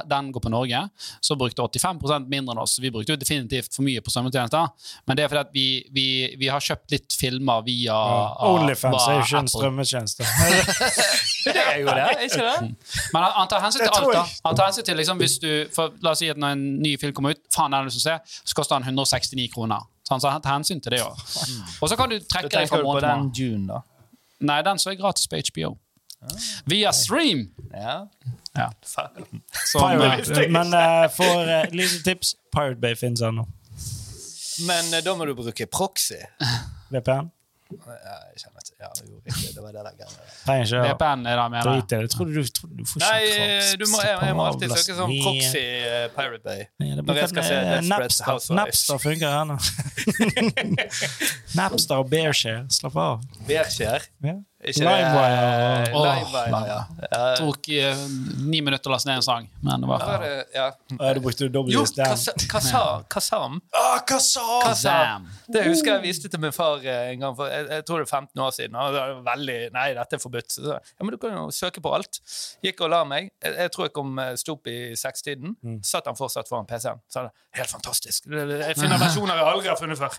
den går på Norge, så brukte 85% mindre enn oss. Så vi brukte jo definitivt for mye på strømmetjenester. Men det er fordi at vi, vi, vi har kjøpt litt filmer via Ja. Onlyfans er jo ikke en strømmetjeneste. *laughs* Det er jo det, er ikke det? Men han, han tar hensyn til alt. da. Han tar hensyn til liksom, hvis du, for, La oss si at når en ny film kommer ut, faen den har du lyst til å se, så koster den 169 kroner. Så han tar hensyn til det òg. Og så kan du Du trekke deg fra måned til den måned. Nei, den så er gratis på HBO. Via stream! Ja. Ja. Fuck. Som, eh, Pirate, men uh, for uh, lite tips Pirate Bay finnes ennå. Men uh, da må du bruke proxy. VPN. Ja, jeg kjenner ikke Ja, jo, riktig. Det var det der greiene. Trenger ikke å VPN er det jeg mener. drite i det. Jeg du, tror du får ikke Nei, du må, jeg, jeg må alltid søke sånn proxy eh, Pirate Bay. Ja, det Når jeg skal se eh, Desperate Napster. Housewives. Napster funker ennå. *laughs* Napster og Bearshare. Slapp av. Bearshare. Ja. Ikke det Livewire. Oh, Livewire, ja. ja. Det tok uh, ni minutter å laste ned en sang, men det var Hva det? Ja. Ja, du brukte Jo, Kazam. Ah, Kazam. Det husker jeg viste til min far eh, en gang for jeg, jeg tror det er 15 år siden. Og det var veldig, Nei, dette er forbudt. Så, ja, men du kan jo søke på alt. Gikk og la meg. Jeg, jeg tror jeg kom eh, sto opp i sekstiden. Mm. Satt han fortsatt foran PC-en. Sa det, helt fantastisk. *laughs* Jeg finner versjoner jeg aldri har funnet før.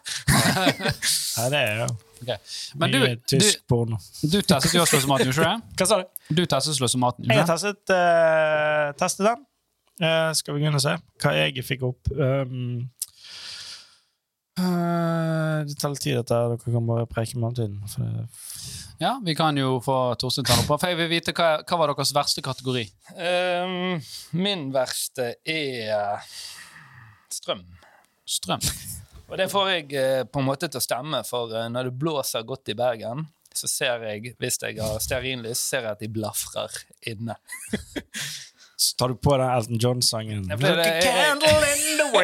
Ja, det er jo Ok. Men du, du, porno. du testet jo slåssematen, gjorde du ikke det? Hva sa du? Du testet slåssematen, Jeg har du testet, uh, testet den. Uh, skal vi begynne å se hva jeg fikk opp. Um, uh, det tar litt tid, dette. Dere kan bare preke med tiden. Ja, vi kan jo få Torstein ta det på. For jeg vil vite hva, hva var deres verste kategori? Um, min verste er strøm. Strøm. Og det får jeg eh, på en måte til å stemme, for eh, når det blåser godt i Bergen, så ser jeg, hvis jeg har stearinlys, ser jeg at de blafrer inne. *laughs* Så tar du på deg Elton John-sangen. Det-. *laughs*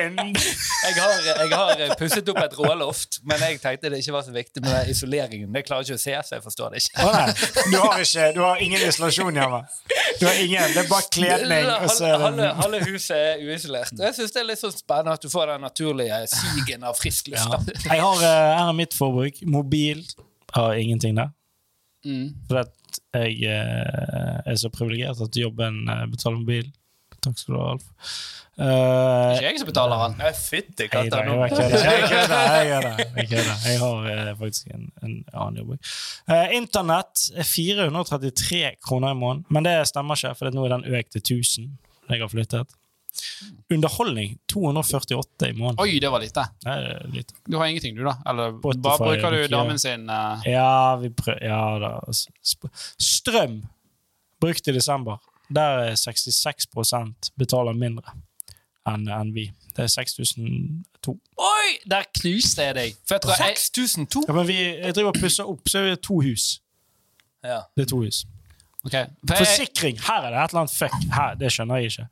Jeg har, jeg har pusset opp et råloft, men jeg tenkte det ikke var så viktig med isoleringen. Det klarer ikke å se, så jeg forstår det ikke. Å nei, du har, ikke, du har ingen isolasjon hjemme? Du har ingen, Det er bare kledning. Halve, halve, halve huset er uisolert. Og jeg syns det er litt sånn spennende at du får den naturlige sigen av frisk luft. ja. Jeg har, eh, her er mitt forbruk. Mobil har ingenting der. Mm. For at jeg eh, er så privilegert at jobben eh, betaler mobil. Takk skal du ha, Alf. Eh, er ikke jeg som betaler han. Nei, Fytti katta. Jeg kødder. Jeg har uh, faktisk en, en annen jobb. Uh, Internett er 433 kroner i måneden, men det stemmer ikke, for nå er den økt til 1000. Jeg har flyttet. Underholdning 248 i måneden. Oi, det var lite. Det er litt. Du har ingenting, du, da? Eller Spotify, bare bruker du ikke- damen sin uh... Ja, vi prøver Ja da. Strøm brukt i desember. Der er 66% betaler mindre enn en vi. Det er 6002. Oi! Der knuste jeg deg. For jeg tror jeg, 6002? Ja, men vi, jeg driver og pusser opp, så er det to hus. Ja. Det er to hus. Okay. for jeg, Forsikring! Her er det et eller annet fuck. Her, det skjønner jeg ikke.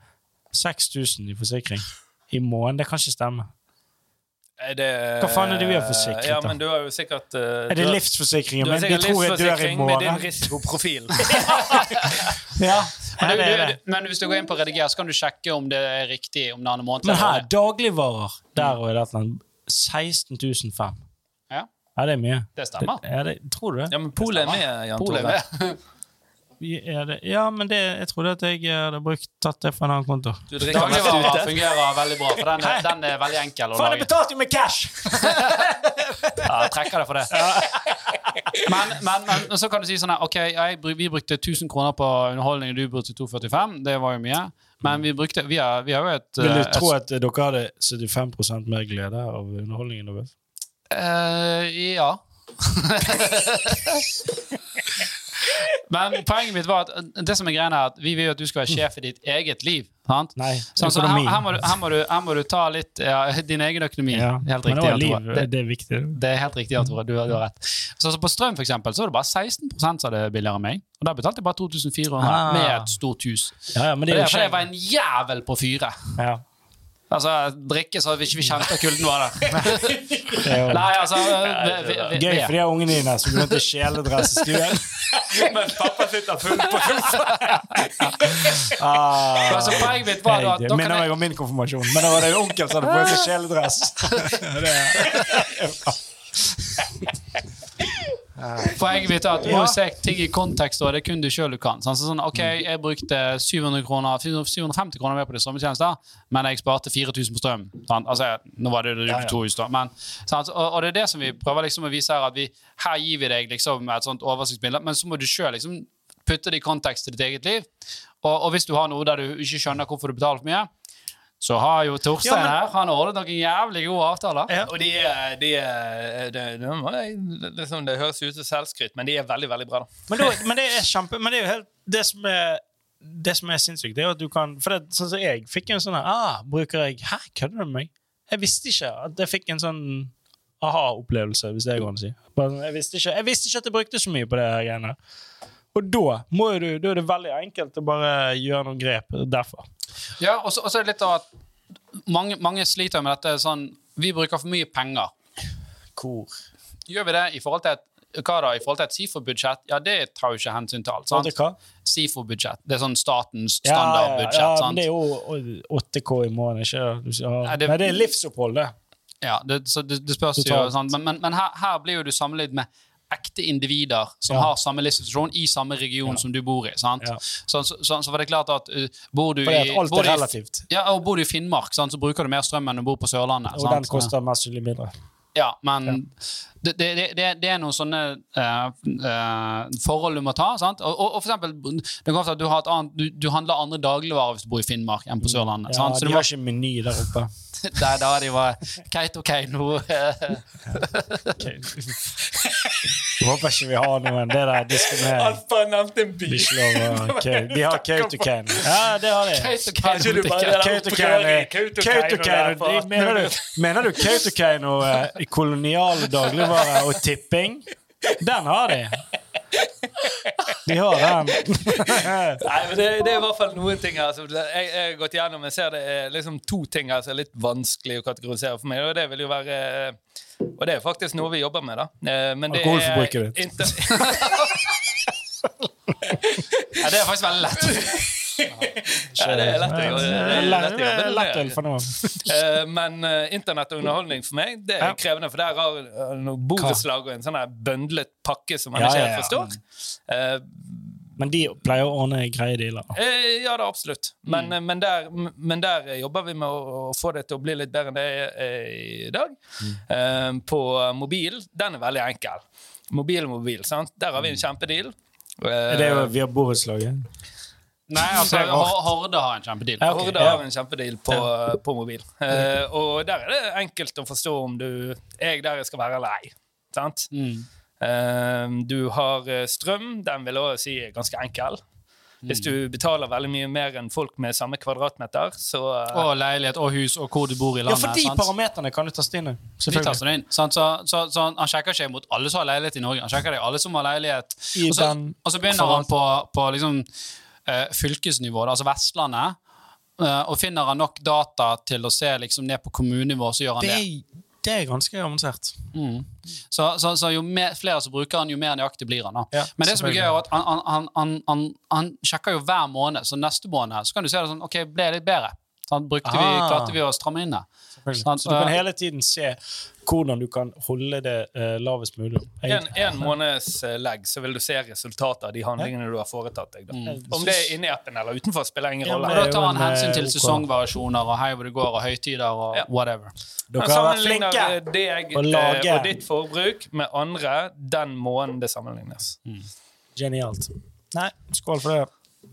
6000 i forsikring i måneden. Det kan ikke stemme. Er det, Hva faen er det vi har forsikret, Ja, da? men du har jo sikkert uh, Er det du livsforsikringen Du min? De sikkert tror jeg dør i morgen. med din risikoprofil. *laughs* Ja, men, du, du, du, men hvis du går inn på rediger, så kan du sjekke om det er riktig om det er måned. Men her, dagligvarer, der og det et eller annet 16 500. Ja, Ja, det er mye. det stemmer. Ja, det, tror du det? Ja, men Polet er med, Jan Tore. *laughs* er. Ja, det, ja men det, jeg trodde at jeg hadde brukt, tatt det fra en annen konto. Du drikker mest Dagligvarer fungerer veldig bra, for den er, den er veldig enkel å Faen, jeg betalte jo med cash! *laughs* Ja, jeg trekker det for det. Men, men, men så kan du si sånn her, ok, jeg, vi brukte 1000 kroner på underholdning, du brukte 245, det var jo mye. Men vi brukte, vi har, vi har jo et... Vil du eh, tro at dere hadde 75 mer glede av underholdningen deres? Eh, ja. *laughs* *laughs* Men poenget mitt var at det som er greia er at vi vil jo at du skal være sjef i ditt eget liv. sant? Nei, Sånn, så her, her, må du, her, må du, her må du ta litt ja, din egen økonomi. ja. Helt Men det liv, Det, det er viktig. det er helt riktig, Tore. Du, du har rett. Så, så på strøm for eksempel, så var det bare 16 som hadde billigere enn meg. Og da betalte jeg bare 2400 Ah. med et stort hus. Ja, ja, men Det det er det fordi jo var en jævel på fyre. ja. Altså, drikke så vi ikke kjente kulden var der. *laughs* Er Nei, altså vi, vi, vi, gøy for de her ungene dine som begynte å kjeledress i stuen. *laughs* Men pappa sitter full på *laughs* Ah, Altså, poenget mitt var da at det minner meg om min konfirmasjon, men da var det en onkel som hadde på seg kjeledress. Det jeg er at du må se ting i kontekst, og det er kun du sjøl du kan. Så sånn, ok, Jeg brukte 700 kroner, 750 kroner mer på de strømmetjenester, men jeg sparte 4000 på strøm. Altså, nå var det jo Ja, to hus, da. Men? Og, og det er det som vi prøver liksom å vise her, at vi, her gir vi deg liksom et sånt oversiktsbilde, men så må du sjøl liksom putte det i kontekst til ditt eget liv. Og, og hvis du har noe der du ikke skjønner hvorfor du betaler for mye, så har jo Torstein Ja, men- her han har ordnet noen jævlig gode avtaler. Ja. Og de er, de er det, det, må jeg- liksom, det høres ut som selvskryt, men de er veldig, veldig bra. da. Men, da, men det er kjempe Men det er jo helt Det som er det som er sinnssykt, det er jo at du kan For det, sånn som jeg fikk en sånn her ah, Bruker jeg Hæ, kødder du med meg? Jeg visste ikke at jeg fikk en sånn aha-opplevelse, hvis det går an å si. Sånn, Jeg visste, ikke, jeg visste ikke at jeg brukte så mye på det her greiene. Og da, må du, da er det veldig enkelt å bare gjøre noen grep derfor. Ja, og så er det litt av at mange, mange sliter med dette sånn Vi bruker for mye penger. Hvor? Gjør vi det i forhold til et hva da, i forhold til et SIFO-budsjett? Ja, det tar jo ikke hensyn til alt. Sant? SIFO-budsjett. Det er sånn statens Ja, ja, ja, men sant? det er jo 8K i måneden, ikke ja. Nei, det- Nei, det er livsopphold, det. Ja, det, så det, det spørs jo, Totalt. sant? Men, men, men her, her blir jo du sammenlignet med ekte individer som Ja. har samme livssituasjon i samme region som du bor i. sant? Ja. Så, så, så, var det klart at uh, bor du For i at alt bor er relativt. i- Ja, og Bor du i Finnmark, sant, så bruker du mer strøm enn du bor på Sørlandet. Og sant? den koster mest mulig mindre. Ja, men det, det, det, det- er noen sånne uh, uh, forhold du må ta. sant? Og, og, og for eksempel, det kan at du, har et annet, du, du handler andre dagligvarer hvis du bor i Finnmark enn på Sørlandet. Ja, sant? Så de du må, har ikke meny der oppe. *laughs* Nei, da de var Kautokeino eh, Jeg håper ikke vi har noen. Det der diskriminering. Alfa nevnte en by. *laughs* De har Kautokeino. Ja, det har de. Kautokeino. Mener du, Kautokeino eh, i koloniale dagligvarer og tipping? Den har de. De har den. Nei, men det, det er i hvert fall noen ting her som jeg, jeg har gått gjennom. Jeg ser det er liksom to ting her som er litt vanskelig å kategorisere for meg. Og det vil jo være Og det er faktisk noe vi jobber med, da. Eh, Men det Alkoholforbruket ditt. *laughs* Ja, det er faktisk veldig lett. Ja, det er lett å gjøre. Det. For noen. *laughs* Eh, Men eh, internett og underholdning for meg, det er krevende. For der har noe borettslag og en sånn bøndlet pakke som man ikke helt forstår. Eh, Men de pleier å ordne greie dealer. Eh, ja, det er absolutt. Men, Mm. men, der, men der jobber vi med å, få det til å bli litt bedre enn det er i dag. Mm. Eh, på mobil, den er veldig enkel. Mobil og mobil, sant? Der har vi en kjempedeal. Eh, Mm. Det er jo via borettslaget. Nei, altså, Horde har en kjempedeal. Okay. Horde har en kjempedeal på, på mobil. Uh, og der er det enkelt å forstå om du er der jeg skal være eller ei. Sant? Mm. Uh, du har eh, strøm, den vil jeg si er ganske enkel. Hvis du betaler veldig mye mer enn folk med samme kvadratmeter, så uh, Og leilighet og hus og hvor du bor i landet. Ja, for de sant? parameterne kan du taste inn. De taster inn. Sant? Så, så, så han sjekker ikke mot alle som har leilighet i Norge. Han sjekker det alle som har leilighet. I Og så, den og så begynner han på, på liksom, fylkesnivå, altså Vestlandet. eh, og finner han nok data til å se liksom, ned på kommunenivå, så gjør han det det. det er ganske avansert. Mm. Så, så, så jo mer, flere som bruker han, jo mer nøyaktig blir han. Ja, Men det som er gøy, er at han, han, han, han, han, han sjekker jo hver måned, så neste måned så kan du se det sånn Ok, ble jeg litt bedre? Sånn, brukte vi, Ah. klarte vi å stramme inn det? Sånn, Så du kan eh, hele tiden se hvordan du kan holde det uh, lavest mulig. en, en måneds uh, legg, så vil du se resultatet av de handlingene du har foretatt deg. Da. Mm. Om det er inni appen eller utenfor, spiller ingen rolle. Ja, da tar han hensyn til eh, sesongvariasjoner og hei hvor det går, og høytider og Ja. whatever. Dere har vært flinke! eh, deg å lage- eh, og ditt forbruk med andre den måneden det sammenlignes. Genialt. Nei, skål for det.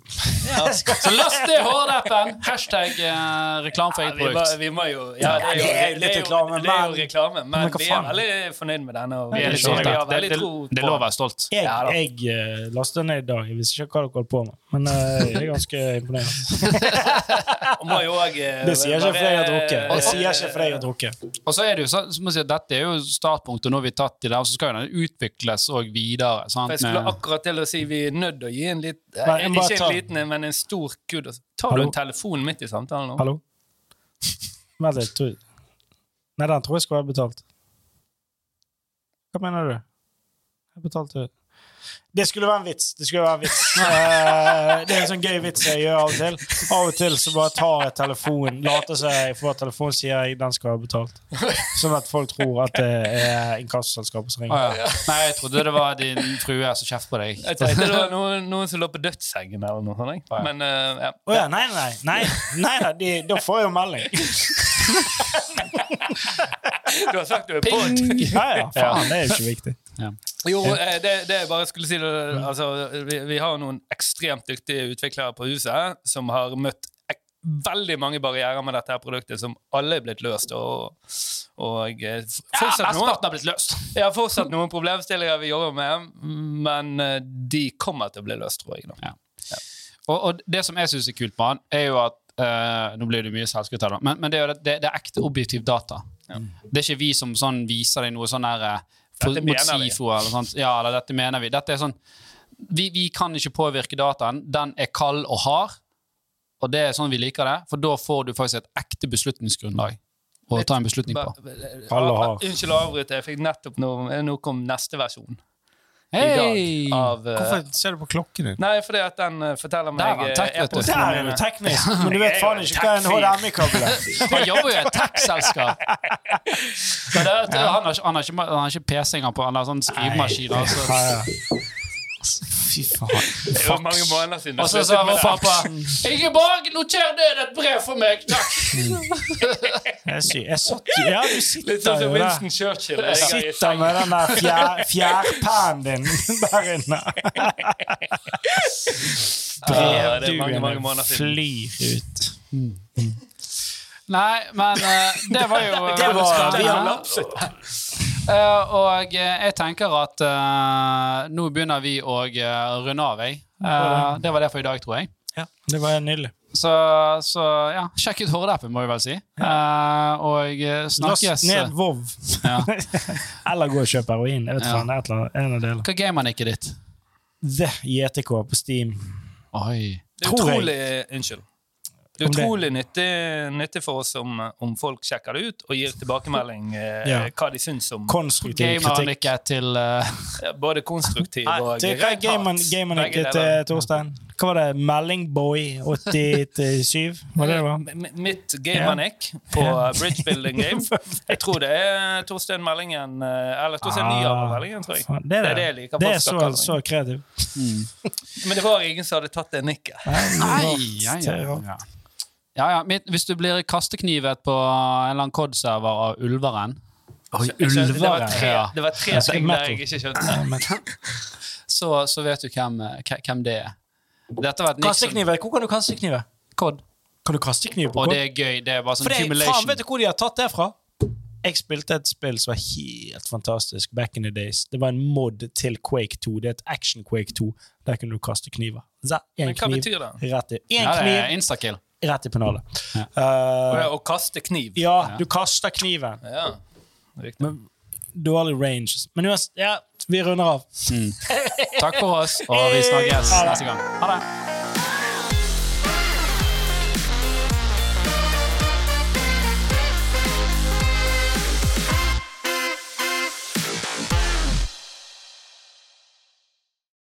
Så last ned Horde-appen! Hashtag eh, reklame for eget Vi må, produkt. vi må jo Ja, det er jo, det er jo litt det er jo, reklame, det er jo men- reklame, men, men vi er veldig fornøyd med denne. Og Vi er litt det stolte. vi har Det, veldig det, er lov å være stolt. Jeg, Ja, jeg eh, lastet ned i dag. Jeg visste ikke hva dere holdt på med. Men uh, jeg er ganske imponerende. *laughs* Må jo også, eh, Det sier ikke fordi jeg har drukket. Det sier ikke fordi jeg har drukket. Og så er det jo så, så må jeg si Dette er jo startpunktet, nå har vi tatt i det, og så skal jo den utvikles og videre. Sant? Jeg skulle akkurat til å si vi er nødt til å gi en litt, eh, Nei, Ikke en liten, men en stor kudd. Tar Hallo? du en telefon midt i samtalen nå? Hallo? Vent litt. tror- Nei, den tror jeg skal være betalt. Hva mener du? Jeg betalte Det skulle være en vits. Det skulle være en vits. *laughs* Eh, det er en sånn gøy vits jeg gjør av og til. Av og til så bare tar jeg telefonen, later seg jeg får telefon, sier jeg den skal ha betalt. Sånn at folk tror at det er inkassoselskapet som ringer. Ah, ja. Nei, jeg trodde det var din frue som kjefter på deg. Jeg tenkte det var noen, noen som lå på dødssengen eller noe sånt. Men uh, ja. Oh, ja, nei, nei. nei, nei, nei de, Da får jeg jo melding. *laughs* Du har sagt du er på. Ja, ja, faen, det er jo ikke viktig. Jo, eh, det, det jeg bare skulle si det, altså, vi, vi har noen ekstremt dyktige utviklere på huset som har møtt ek veldig mange barrierer med dette her produktet, som alle er blitt løst. Og, og fortsatt, Ja, noen, har blitt løst. ja, fortsatt noen problemstillinger vi jobber med, men eh, de kommer til å bli løst, tror jeg. Da. Og, og det som jeg syns er kult med han, er jo at Uh, Nå blir det mye selskap her, men, men det er det, det, er ekte objektiv data. Det er ikke vi som sånn viser deg noe sånn der eh, for- Dette mot. SIFO eller sånt. Ja, eller dette mener vi. Dette er sånn vi, vi kan ikke påvirke dataen. Den er kald og hard, og det er sånn vi liker det. For da får du faktisk et ekte beslutningsgrunnlag å ta en beslutning på. Unnskyld å avbryte, jeg fikk nettopp noe, noe om neste versjon. Hei! I dag av eh, Hvorfor ser du på klokken din? Nei, fordi at den eh, forteller Der meg var eh, tech, vet du. Der er du teknisk, men du vet faen ikke hva en. HDMI-kabel er. *laughs* Han jobber jo i et tech-selskap. Han har ikke- han har ikke, han har ikke PC engang på han har sånn skrivemaskin. Altså. Fy faen. Det var mange måneder siden. Og så sa vår pappa Ikke bare noter ned et brev for meg, takk! *laughs* Jeg, sy jeg satt Ja, du Litt sitter sånn som jo der. Winston Churchill. Jeg er sitter med den der fjær, fjærpæren din *laughs* der inne. *laughs* brev du mange, mange måneder siden. flyr ut. Nei, men uh, det var jo Det var- veldig vi har spennende. Eh, og eh, jeg tenker at eh, nå begynner vi å runde av, jeg. Eh, det var det for i dag, tror jeg. Ja, det var nydelig. Så, så ja, sjekk ut Hordappen, må vi vel si. Eh, og snakkes Last ned Vov. Ja. *laughs* Eller gå og kjøp heroin. Jeg vet Ja. det er annet, en av delene. Hva gamer ikke ditt? The JTK på Steam. Oi. Det er utrolig Unnskyld. Det er Om det. Utrolig nyttig, nyttig for oss om, om folk sjekker det ut og gir tilbakemelding eh, *laughs* Ja. hva de syns om Konstruktiv kritikk. til *laughs* uh... både konstruktiv Nei, og til hva er gamen, gamen ikke til Torstein? Hva var det? Meldingboy 87? Var det det var? Mitt Gamanic på Ja. Bridge Building Game. *laughs* Jeg tror det er Torstein Meldingen eh, Eller Torstein Ah, Nyhaver Meldingen, tror jeg. faen, Det er det. jeg liker Det folk er så, så, kreativ. Mm. *laughs* Men det var ingen som hadde tatt det nikket. Nei, ja, er ja, ja. ja, ja. Hvis du blir kasteknivet på en eller annen COD-server av Ulveren, Oi, Ulveren! Det var tre, det var tre ting der jeg ikke skjønte. *laughs* så, så vet du hvem, eh, hvem det er. Dette var et Kastekniver. Hvor kan du kaste kniver? Kod. Kan du kaste kniv på Og det er gøy. Det er bare sånn det, faen, vet du hvor de har tatt det fra? Jeg spilte et spill som var helt fantastisk back in the days. Det var en mod til Quake 2. Det er et Action Quake 2. Der kunne du kaste kniver. En Men hva kniv betyr det? rett i En Ja, det kniv instakill. rett i pennalet. Ja. Uh, Å kaste kniv. ja, du kaster kniven. Ja. Riktig. Men dårlig range. Men uansett, ja, vi runder av. Takk for oss, og vi snakkes neste gang. Ha det.